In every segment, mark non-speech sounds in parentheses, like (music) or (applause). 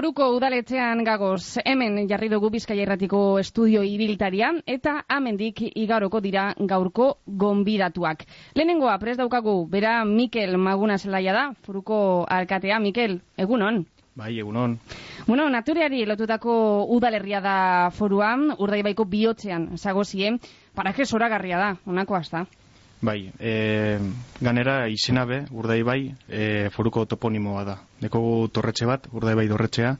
Foruko udaletzean gagoz, hemen jarri dugu Bizkaia Irratiko estudio ibiltaria eta amendik igaroko dira gaurko gonbidatuak. Lehenengoa pres daukagu, bera Mikel Maguna zelaia da, Foruko alkatea. Mikel, egunon? Bai, egunon. Bueno, natureari lotutako udalerria da foruan, urdaibaiko bihotzean, zagozien, paraje zoragarria da, onako hasta. Bai, e, ganera izena be, urdai bai, e, foruko toponimoa da. Dekogu torretxe bat, urdai bai dorretxea,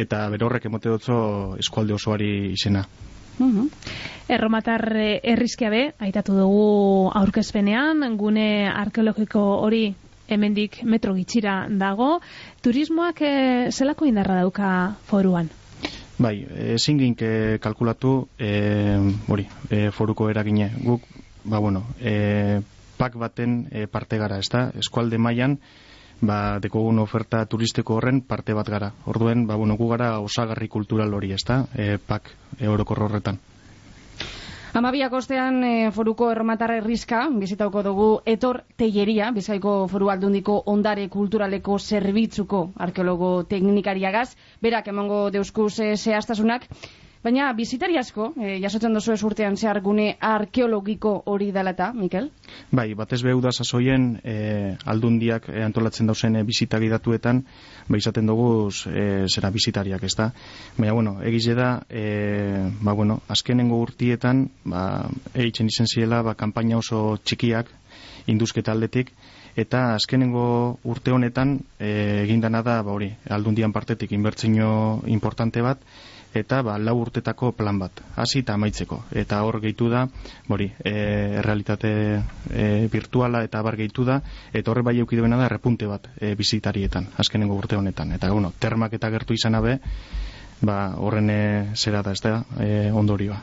eta berorrek emote dutzo eskualde osoari izena. Uhum. Erromatar errizkia be, aitatu dugu aurkezpenean, gune arkeologiko hori hemendik metro gitxira dago. Turismoak e, zelako indarra dauka foruan? Bai, ezin gink kalkulatu e, hori, e, foruko eragine. Guk ba, bueno, e, pak baten e, parte gara, ez da? Eskualde mailan ba, dekogun oferta turistiko horren parte bat gara. Orduen, ba, bueno, gu gara osagarri kultural hori, ez da? E, pak e, orokorro horretan. Amabiak ostean e, foruko erromatarra errizka, bizitauko dugu etor teieria, bizkaiko foru aldundiko ondare kulturaleko zerbitzuko arkeologo teknikariagaz, berak emango deuskuz e, zehaztasunak, Baina bizitari asko, e, jasotzen dozu ez urtean zehar gune arkeologiko hori dalata, Mikel? Bai, batez behu da sasoien e, aldundiak e, antolatzen dauzen e, bizitari datuetan, ba izaten dugu e, zera bizitariak, ez da? Baina, bueno, egize da, e, ba, bueno, azkenengo urtietan, ba, eitzen izen ziela, ba, kampaina oso txikiak, induzketa aldetik, eta azkenengo urte honetan e, egindana da, ba, hori, aldundian partetik inbertzino importante bat, eta ba, lau urtetako plan bat, hasi eta amaitzeko. Eta hor gehitu da, bori, e, realitate e, virtuala eta bar gehitu da, eta horre bai eukiduena da repunte bat e, bizitarietan, azkenengo urte honetan. Eta, bueno, termak eta gertu izan abe, ba, horren e, zera da, ez da, e, ondorioa.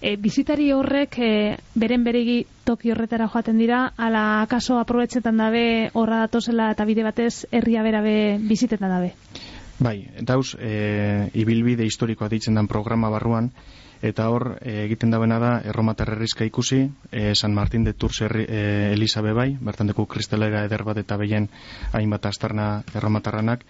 e, bizitari horrek e, beren beregi toki horretara joaten dira, ala akaso aprobetsetan dabe horra datozela eta bide batez herria berabe bizitetan dabe? Bai, dauz, e, ibilbide historikoa ditzen den programa barruan, eta hor e, egiten dabena da erromatar herrizka ikusi, e, San Martin de Tours e, Elisabe bai, bertan deku kristalera eder bat eta behien hainbat astarna erromatarranak,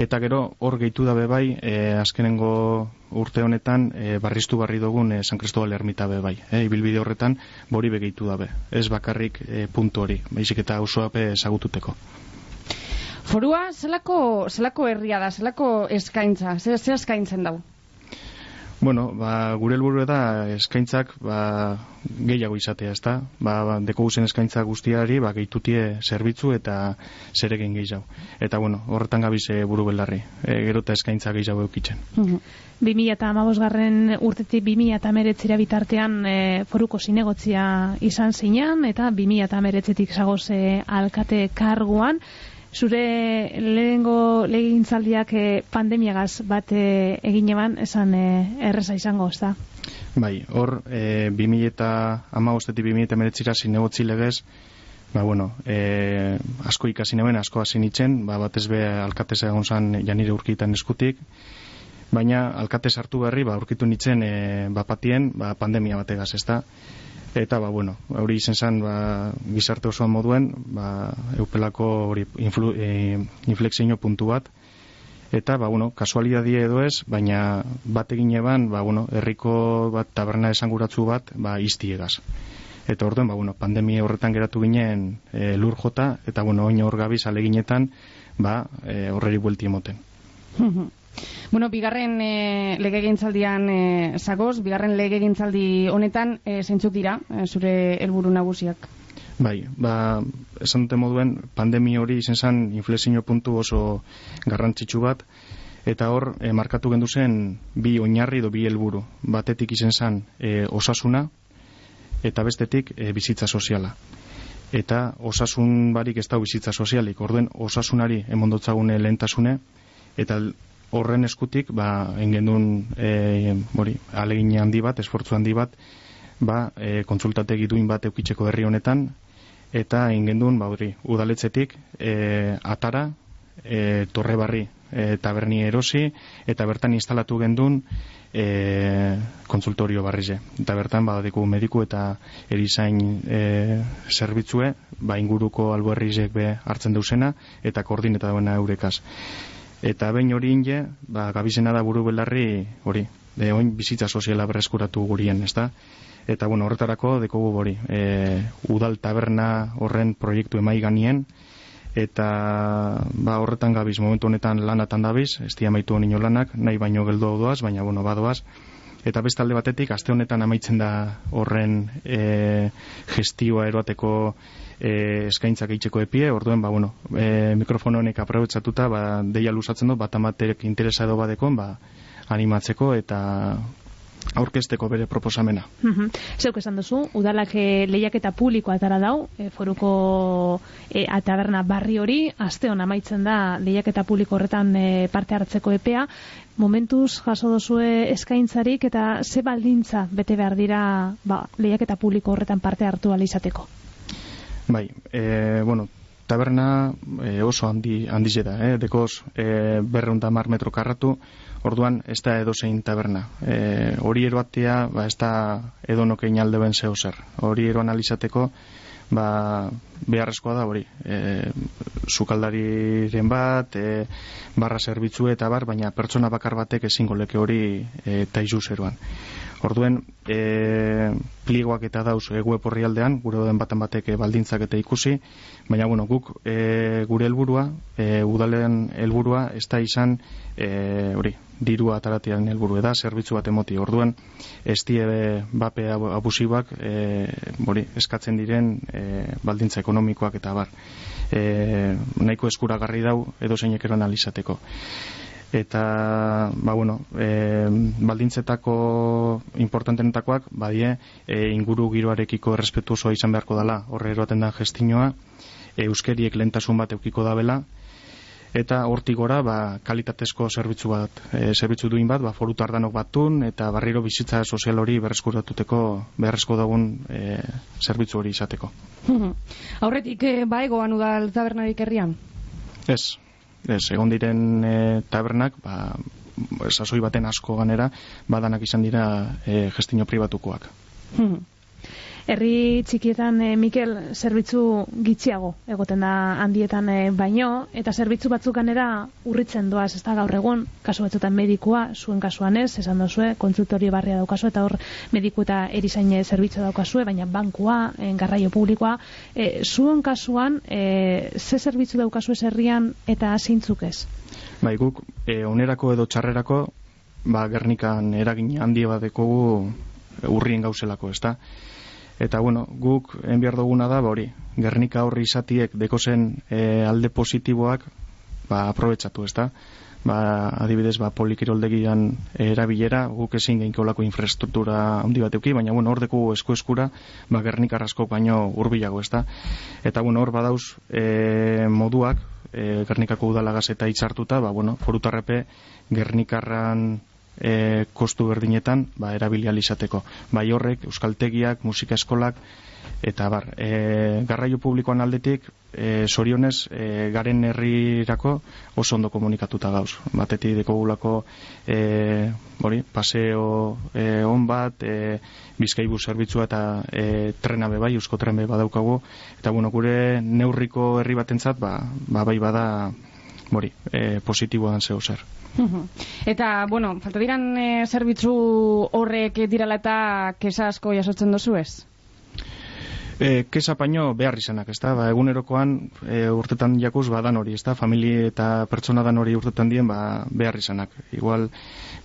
eta gero hor gehitu dabe bai, e, azkenengo urte honetan e, barriztu barri dugun e, San Cristobal ermita be bai, e, ibilbide horretan bori begeitu dabe, ez bakarrik e, puntu hori, baizik eta osoape esagututeko. Forua, zelako, zelako herria da, zelako eskaintza, zer, zer eskaintzen dau? Bueno, ba, gure helburu da eskaintzak ba, gehiago izatea, ezta? Ba, ba, deko guzen eskaintza guztiari, ba, gehitutie zerbitzu eta zer egin gehiago. Eta, bueno, horretan gabiz e, buru belarri, e, gero eta eskaintza gehiago eukitzen. Uh -huh. 2000 eta amabosgarren urtetik 2000 eta meretzira bitartean e, foruko zinegotzia izan zinean, eta 2000 eta meretzetik zagoz e, alkate karguan, zure lehengo legintzaldiak eh, pandemiagaz bat eh, egin eban, esan eh, erreza izango, ez da? Bai, hor, e, 2000 eta ama ostetik 2000 eta zinegotzi legez, ba, bueno, e, asko ikasi neben, asko hasi nitzen, ba, batez be alkatez egon zan janire urkitan eskutik, baina alkatez hartu berri, ba, urkitu nitzen e, bapatien, ba, pandemia bategaz, ez da? Eta ba, bueno, hori izen zen ba, gizarte osoan moduen ba, eupelako hori influ, e, inflexio puntu bat. Eta ba, bueno, kasualidadie edo ez baina bat egin eban ba, bueno, herriko bat taberna esanguratzu bat ba, iztiegaz eta orduen ba, bueno, pandemia horretan geratu ginen e, lur jota eta bueno, oin hor gabiz aleginetan ba, e, horreri buelti emoten Bueno, bigarren e, legegintzaldian e, zagoz, bigarren legegintzaldi honetan e, zeintzuk dira e, zure helburu nagusiak? Bai, ba, esan dute moduen, pandemi hori izen zen inflexio puntu oso garrantzitsu bat, eta hor, e, markatu gendu zen bi oinarri do bi helburu. Batetik izen zen e, osasuna, eta bestetik e, bizitza soziala. Eta osasun barik ez da bizitza sozialik, orduen osasunari emondotzagune lehentasune, eta horren eskutik ba engendun eh hori alegin handi bat esfortzu handi bat ba e, kontsultategi duin bat eukitzeko herri honetan eta engendun ba hori udaletzetik e, atara e, torre barri e, taberni erosi eta bertan instalatu gendun e, konsultorio barrize eta bertan ba deku mediku eta erizain e, zerbitzue ba inguruko albuerrizek be hartzen duzena eta koordineta duena eurekaz Eta behin hori inge, ba, gabizena da buru belarri hori, de oin bizitza soziala berreskuratu gurien, ezta? Eta bueno, horretarako dekogu hori, e, udal taberna horren proiektu emai ganien, eta ba, horretan gabiz, momentu honetan lanatan dabiz, ez dia maitu honino lanak, nahi baino geldo doaz, baina bueno, badoaz, eta beste alde batetik, aste honetan amaitzen da horren e, gestioa eroateko e, eskaintzak eitzeko epie, orduen, ba, bueno, e, mikrofono honek aprobetsatuta, ba, deia lusatzen du, bat amaterek interesa edo badekon, ba, animatzeko eta aurkezteko bere proposamena. Mm Zeuk esan duzu, udalak e, lehiaketa publikoa atara dau, e, foruko e, ataberna barri hori, aste hon amaitzen da lehiaketa publiko horretan e, parte hartzeko epea, momentuz jaso duzue eskaintzarik eta ze baldintza bete behar dira ba, lehiaketa publiko horretan parte hartu alizateko? Bai, e, bueno, taberna e, oso handi, handi da, eh? dekoz e, berreunda mar metro karratu, orduan ez da edo zein taberna. E, hori eroatea, ba, ez da edo nokein alde ben zeo zer. Hori eroan alizateko, ba, beharrezkoa da hori. E, zukaldariren bat, e, barra zerbitzu eta bar, baina pertsona bakar batek ezingo leke hori e, taizu zeruan. Orduen, e, pliegoak eta dauz e, web horri aldean, gure den batan batek e, baldintzak eta ikusi, baina bueno, guk e, gure helburua, e, udalen helburua ez da izan, e, hori, dirua ataratian helburu da, zerbitzu bat emoti. Orduan, ez bape abusibak, e, hori, eskatzen diren e, baldintza ekonomikoak eta bar. E, nahiko eskuragarri dau edo zeinek eroan alizateko eta ba, bueno, e, baldintzetako importantenetakoak badie e, inguru giroarekiko errespetu osoa izan beharko dela horre eroaten da gestinoa e, euskeriek lentasun bat eukiko dabela eta hortik gora ba, kalitatezko zerbitzu bat e, zerbitzu duin bat, ba, foru tardanok batun eta barriro bizitza sozial hori berreskuratuteko beharrezko dagun e, zerbitzu hori izateko (laughs) Aurretik, e, ba egoan udal tabernarik herrian? Ez, ez, egon diren e, tabernak, ba, sasoi baten asko ganera, badanak izan dira e, gestino pribatukoak. (laughs) Herri txikietan, e, Mikel, zerbitzu gitxiago egoten da handietan e, baino, eta zerbitzu batzuk ganera urritzen doaz, ez da gaur egun, kasu batzutan medikua, zuen kasuan ez, esan dozue, kontsultorio barria daukazu, eta hor mediku eta erizaine zerbitzu daukazue, baina bankua, e, garraio publikoa, e, zuen kasuan, e, ze zerbitzu daukazu ez herrian, eta zeintzuk ez? Bai, guk, e, onerako edo txarrerako, ba, gernikan eragin handi bat dekogu urrien gauzelako, ez da? Eta, bueno, guk enbiar duguna da, ba, hori, Gernika horri izatiek dekozen e, alde positiboak, ba, aprobetsatu, ez da? Ba, adibidez, ba, polikiroldegian erabilera, guk ezin geinkolako infrastruktura handi bat euki, baina, bueno, hor deku esku eskura, ba, Gernika baino urbilago, ez da? Eta, bueno, hor badauz e, moduak, e, Gernikako udalagaz eta itzartuta, ba, bueno, forutarrepe Gernikarran e, kostu berdinetan ba, erabilializateko. Bai horrek, euskaltegiak, musika eskolak, eta bar, e, garraio publikoan aldetik, e, sorionez, e, garen herrirako oso ondo komunikatuta gauz. Batetik deko gulako e, bori, paseo e, on bat, e, bizkaibu zerbitzua eta e, trena bai, eusko tren badaukagu, eta bueno, gure neurriko herri batentzat, ba, ba bai bada, bori, e, positiboan zeu zer. Eta, bueno, falta diran e, zerbitzu horrek dirala eta kesa asko jasotzen dozu ez? E, kesa paino behar izanak, ez da? Ba, egunerokoan e, urtetan jakuz badan hori, ez da? Familie eta pertsona dan hori urtetan dien ba, behar izanak. Igual,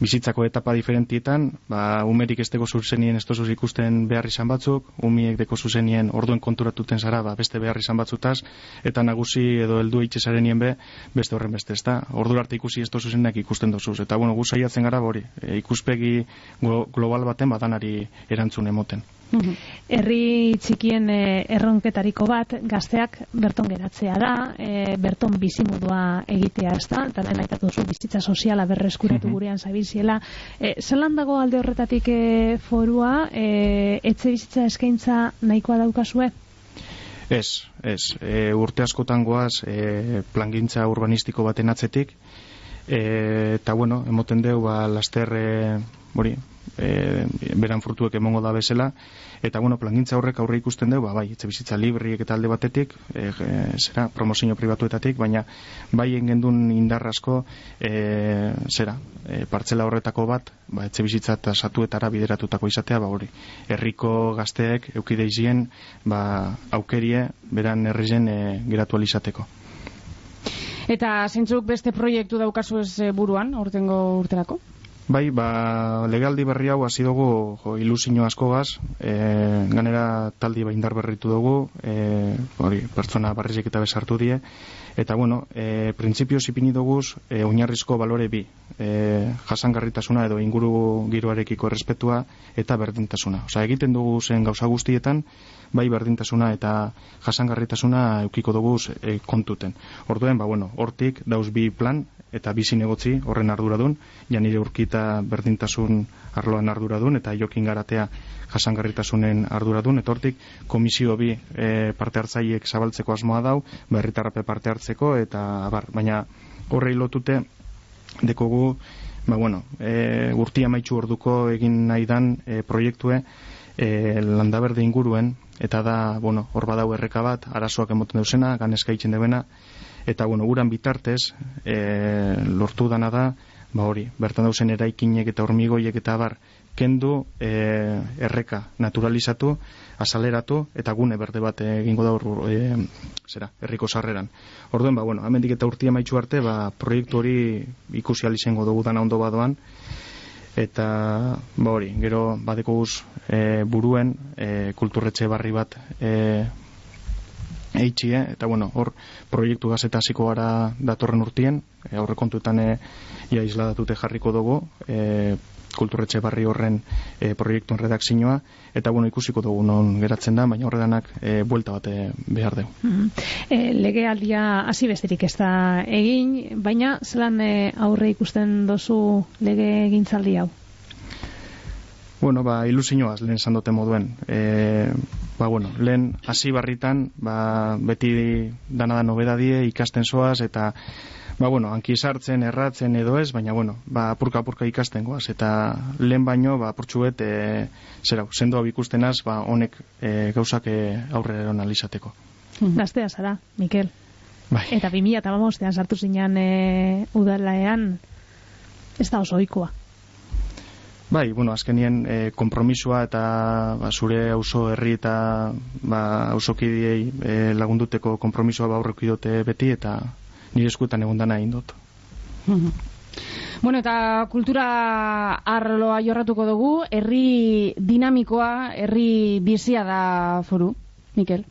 bizitzako etapa diferentietan, ba, umerik ez deko zuzenien ez dozuz ikusten behar izan batzuk, umiek deko zuzenien orduen konturatuten zara, ba, beste behar izan batzutaz, eta nagusi edo heldu eitxezarenien be, beste horren beste, ez da? Ordu arte ikusi ez dozuzenak ikusten dozuz. Eta, bueno, gu saiatzen gara, hori, e, ikuspegi global baten badanari erantzun emoten. Herri txikien e, erronketariko bat gazteak berton geratzea da, e, berton bizimodua egitea ez da, eta lehen aitatu zu bizitza soziala berreskuratu gurean zabilziela. E, zelan dago alde horretatik e, forua, e, etxe bizitza eskaintza nahikoa daukazue? Ez, ez. E, urte askotan goaz e, plangintza urbanistiko baten atzetik, e, eta bueno, emoten deu, ba, laster, e, bori, e, beran frutuek emongo da bezala, eta bueno, plangintza horrek aurre ikusten dugu, ba, bai, etxe bizitza libriek eta alde batetik, e, zera, promozio pribatuetatik, baina bai engendun indarrasko, e, zera, e, partzela horretako bat, ba, etxe bizitza eta satuetara bideratutako izatea, ba, hori, herriko gazteek, eukideizien, ba, aukerie, beran herrizen e, geratu alizateko. Eta zintzuk beste proiektu daukazu ez buruan, urtengo urterako? Bai, ba, legaldi berri hau hasi dugu jo, ilusio askogaz, e, ganera taldi ba indar berritu dugu, e, hori, pertsona barrizik eta besartu die, eta bueno, e, printzipio zipini dugu e, oinarrizko balore bi, e, jasangarritasuna edo inguru giroarekiko respetua eta berdintasuna. Osa, egiten dugu zen gauza guztietan, bai berdintasuna eta jasangarritasuna eukiko dugu e, kontuten. Orduen, ba, bueno, hortik dauz bi plan, eta bizi negotzi horren arduradun, ja nire urkita berdintasun arloan arduradun, eta jokin garatea jasangarritasunen arduradun, eta hortik komisio bi e, parte hartzaiek zabaltzeko asmoa dau, berritarrape parte hartzeko, eta bar, baina horrei lotute dekogu, ba bueno, e, urtia maitxu orduko egin nahi dan e, proiektue, e, landaberde inguruen, eta da, bueno, hor badau erreka bat, arazoak emoten duzena, ganezka itxen debena, eta bueno, uran bitartez e, lortu dana da ba hori, bertan dauzen eraikinek eta hormigoiek eta bar kendu e, erreka naturalizatu azaleratu eta gune berde bat egingo da hor e, zera, herriko sarreran. Orduen, ba bueno, amendik eta urtia maitxu arte ba, proiektu hori ikusi alizengo dugu dana ondo badoan. Eta ba hori, gero badeko guz e, buruen e, kulturretxe barri bat e, eitxie, eta bueno, hor proiektu gazeta hasiko gara datorren urtien, e, aurre kontuetan e, ia isladatute jarriko dugu, e, kulturretxe barri horren e, proiektuen redakzioa, eta bueno, ikusiko dugu non geratzen da, baina horredanak e, buelta bate behar dugu. Mm -hmm. e, lege aldia hasi besterik ez da egin, baina zelan e, aurre ikusten dozu lege egintzaldi hau? Bueno, ba, ilusioaz lehen zandote moduen. E, ba, bueno, lehen hasi barritan, ba, beti dana da nobedadie, ikasten soaz, eta, ba, bueno, hanki sartzen, erratzen edo ez, baina, bueno, ba, apurka-apurka ikasten goaz, eta lehen baino, ba, apurtxuet, e, zera, sendoa bikustenaz, ba, honek e, gauzak e, aurre eron alizateko. Gaztea zara, Mikel. Bai. Eta 2000 eta sartu zinean e, udalaean, ez da oso oikoa. Bai, bueno, azkenien e, eh, kompromisua eta ba, zure auzo herri eta ba, auzokidiei e, lagunduteko kompromisua ba dute beti eta nire eskuetan egon dana egin dut. Bueno, eta kultura arloa jorratuko dugu, herri dinamikoa, herri bizia da foru, Mikel?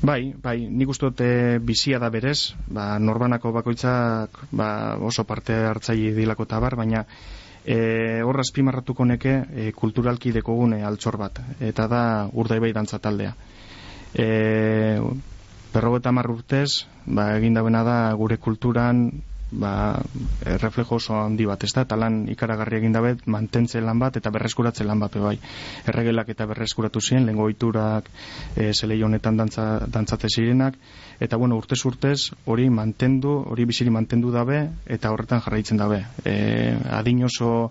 Bai, bai, nik uste dute bizia da berez, ba, norbanako bakoitzak ba, oso parte hartzaile dilako tabar, baina e, horra azpimarratuko neke e, kulturalki dekogune altxor bat, eta da urdai bai dantza taldea. E, Berrogeta urtez, ba, egin da gure kulturan ba, e, reflejo oso handi bat, ez da, eta lan ikaragarri egin dabet, mantentze lan bat eta berreskuratze lan bat, bai. Erregelak eta berreskuratu ziren, lengo iturak, e, zelei honetan dantza, dantzate zirenak, eta bueno, urtez urtez hori mantendu, hori biziri mantendu dabe, eta horretan jarraitzen dabe. E, adin oso,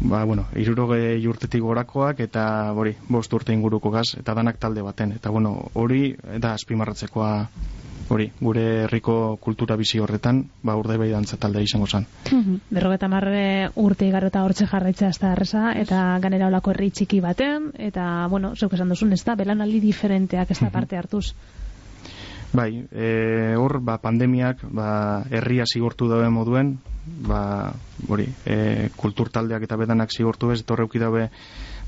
ba, bueno, iruroge urtetik gorakoak, eta hori, bost urte inguruko gaz, eta danak talde baten, eta bueno, hori da azpimarratzekoa hori, gure herriko kultura bizi horretan, ba urde bai dantza talde izango zen. Mhm. Berrogeta marre urte igaro eta hortxe jarraitzea ez da erreza, eta ganera olako herri txiki baten, eta, bueno, zeuk esan duzun, ez da, belanaldi diferenteak ez da mhm. parte hartuz. Bai, e, hor, ba, pandemiak, ba, herria zigortu dabe moduen, ba, hori, e, kultur taldeak eta bedanak zigortu ez, torreuki dabe,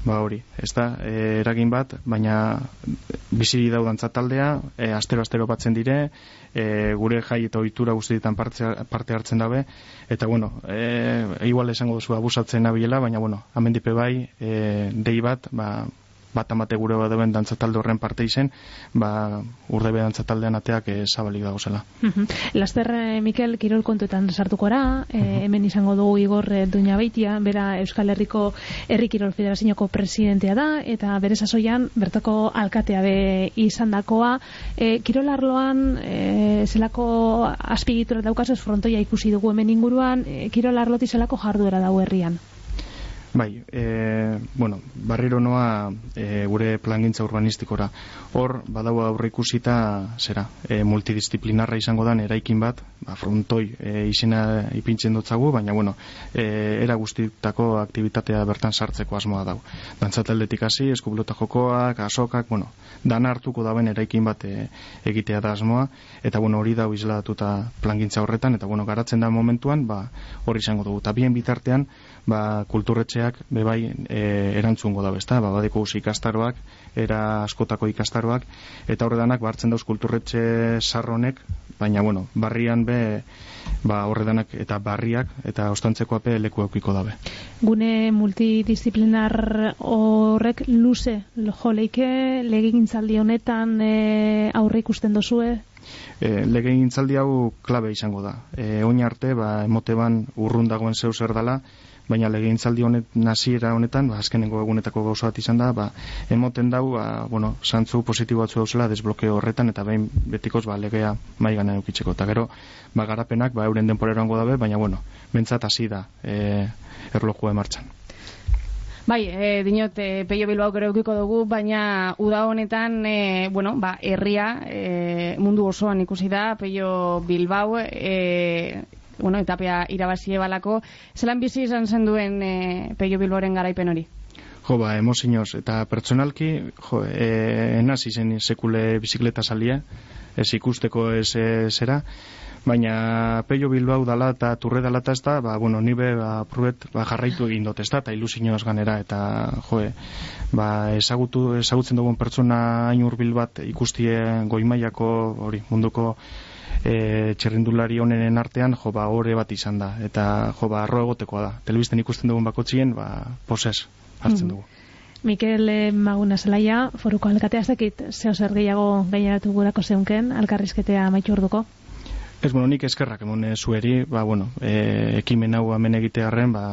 Ba hori, ez da, e, eragin bat, baina bizi daudantza taldea, e, astero astero batzen dire, e, gure jai eta ohitura guztietan parte, parte hartzen dabe, eta bueno, e, igual esango duzu abusatzen nabiela, baina bueno, amendipe bai, e, dei bat, ba, bat amate gure bat duen dantzatalde horren parte izen, ba, urde be dantzataldean ateak e, zabalik dago zela. Laster, eh, Mikel, kirol kontuetan sartukora, e, hemen izango dugu Igor Duña Beitia, bera Euskal Herriko Herri Kirol Federazioko presidentea da, eta bere sasoian bertoko alkatea be izan dakoa, e, kirol arloan, e, zelako aspigitura daukaz, frontoia ikusi dugu hemen inguruan, e, kirol arloti zelako jarduera dago herrian? Bai, e, bueno, barriro noa e, gure plangintza urbanistikora. Hor, badau aurre ikusita, zera, e, multidisciplinarra izango dan eraikin bat, ba, frontoi e, izena ipintzen dutzagu, baina, bueno, e, era guztitako aktivitatea bertan sartzeko asmoa dau. Dantzateldetik hasi, eskublota jokoak, asokak, bueno, dan hartuko daben eraikin bat e, egitea da asmoa, eta, bueno, hori dau izladatuta plangintza horretan, eta, bueno, garatzen da momentuan, ba, hori izango dugu. Eta bien bitartean, ba, kulturretxeak bebai e, erantzungo da besta, ba, badeko ikastaroak, era askotako ikastaroak, eta horredanak bartzen dauz kulturretxe sarronek, baina bueno, barrian be ba, horredanak eta barriak eta ostantzeko ape leku eukiko dabe. Gune multidisciplinar horrek luze jo leike legegintzaldi honetan e, aurre ikusten dozue? E, legegintzaldi hau klabe izango da. E, oin arte, ba, emote ban urrun dagoen zeu zer dala, baina legegintzaldi honet nasiera honetan, ba, azkenengo egunetako gauza bat izan da, ba, emoten dau, ba, bueno, santzu positibo batzu dauzela desblokeo horretan, eta behin betikoz ba, legea maigan eukitzeko. Eta gero, ba, garapenak, ba, euren denporeroango dabe, baina, bueno, bentsat hasi da e, erlojua emartzan. Bai, e, dinot, e, peio bilbao gero eukiko dugu, baina uda honetan, e, bueno, ba, herria e, mundu osoan ikusi da, peio bilbao, e, bueno, etapea irabazie balako, zelan bizi izan zen duen e, Peio Bilboren garaipen hori? Jo, ba, emozinoz, eta pertsonalki, jo, e, enaz izen sekule bizikleta salia, ez ikusteko ez e, zera, baina Peio Bilbao dala eta turre dala eta ez da, ba, bueno, nibe ba, pruet, ba, jarraitu egin dut ez da, eta ilusinoz ganera, eta jo, e, ba, ezagutu, ezagutzen dugun pertsona hain urbil bat ikustie goimaiako, hori, munduko e, txerrindulari honenen artean jo ba ore bat izan da eta jo ba arro egotekoa da telebisten ikusten dugun bakotzien ba poses hartzen mm. dugu Mikel eh, Maguna Zelaia, foruko alkatea ez dakit, zeo zer gehiago gaineratu gurako zeunken, alkarrizketea maitu orduko? Ez, bueno, nik eskerrak emon e, zueri, ba, bueno, e, ekimen hau hemen egitearen, ba,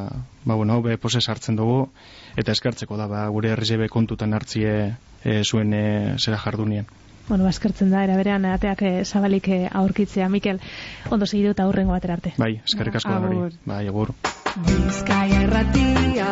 ba, bueno, hau be poses hartzen dugu, eta eskertzeko da, ba, gure herrizebe kontutan hartzie e, zuen e, zera jardunien bueno, eskertzen da, era berean ateak eh, zabalik eh, aurkitzea, Mikel, ondo segidu eta aurrengo batera arte. Bai, eskerrik asko da, bai, agur. Bizkaia erratia,